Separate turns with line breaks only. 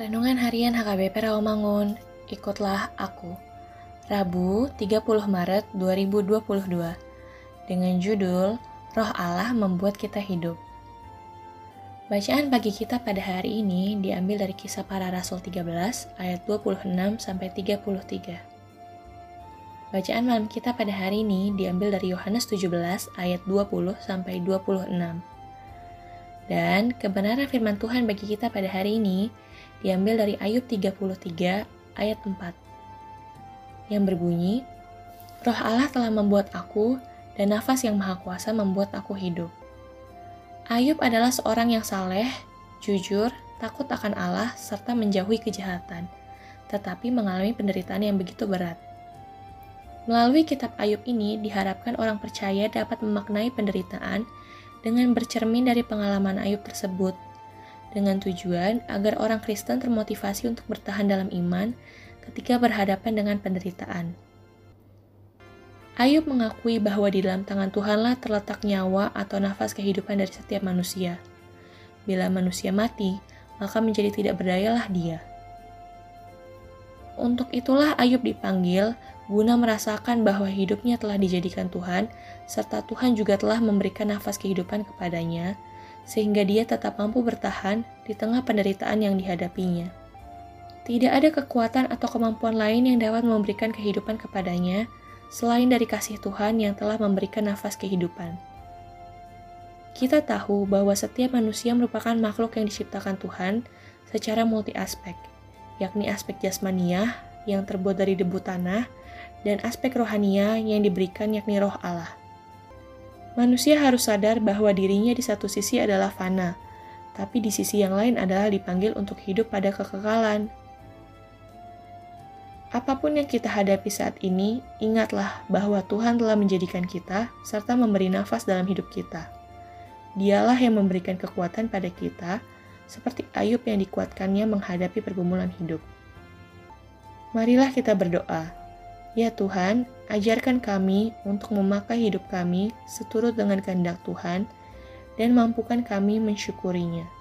Renungan Harian HKBP Rawamangun, ikutlah aku. Rabu, 30 Maret 2022. Dengan judul Roh Allah membuat kita hidup. Bacaan pagi kita pada hari ini diambil dari Kisah Para Rasul 13 ayat 26 sampai 33. Bacaan malam kita pada hari ini diambil dari Yohanes 17 ayat 20 sampai 26. Dan kebenaran firman Tuhan bagi kita pada hari ini diambil dari Ayub 33 ayat 4 yang berbunyi, Roh Allah telah membuat aku dan nafas yang maha kuasa membuat aku hidup. Ayub adalah seorang yang saleh, jujur, takut akan Allah, serta menjauhi kejahatan, tetapi mengalami penderitaan yang begitu berat. Melalui kitab Ayub ini diharapkan orang percaya dapat memaknai penderitaan dengan bercermin dari pengalaman Ayub tersebut, dengan tujuan agar orang Kristen termotivasi untuk bertahan dalam iman ketika berhadapan dengan penderitaan. Ayub mengakui bahwa di dalam tangan Tuhanlah terletak nyawa atau nafas kehidupan dari setiap manusia. Bila manusia mati, maka menjadi tidak berdayalah dia. Untuk itulah Ayub dipanggil guna merasakan bahwa hidupnya telah dijadikan Tuhan, serta Tuhan juga telah memberikan nafas kehidupan kepadanya, sehingga dia tetap mampu bertahan di tengah penderitaan yang dihadapinya. Tidak ada kekuatan atau kemampuan lain yang dapat memberikan kehidupan kepadanya selain dari kasih Tuhan yang telah memberikan nafas kehidupan. Kita tahu bahwa setiap manusia merupakan makhluk yang diciptakan Tuhan secara multi aspek yakni aspek jasmania yang terbuat dari debu tanah dan aspek rohania yang diberikan yakni roh Allah. Manusia harus sadar bahwa dirinya di satu sisi adalah fana, tapi di sisi yang lain adalah dipanggil untuk hidup pada kekekalan. Apa pun yang kita hadapi saat ini, ingatlah bahwa Tuhan telah menjadikan kita serta memberi nafas dalam hidup kita. Dialah yang memberikan kekuatan pada kita seperti Ayub yang dikuatkannya menghadapi pergumulan hidup. Marilah kita berdoa. Ya Tuhan, ajarkan kami untuk memakai hidup kami seturut dengan kehendak Tuhan dan mampukan kami mensyukurinya.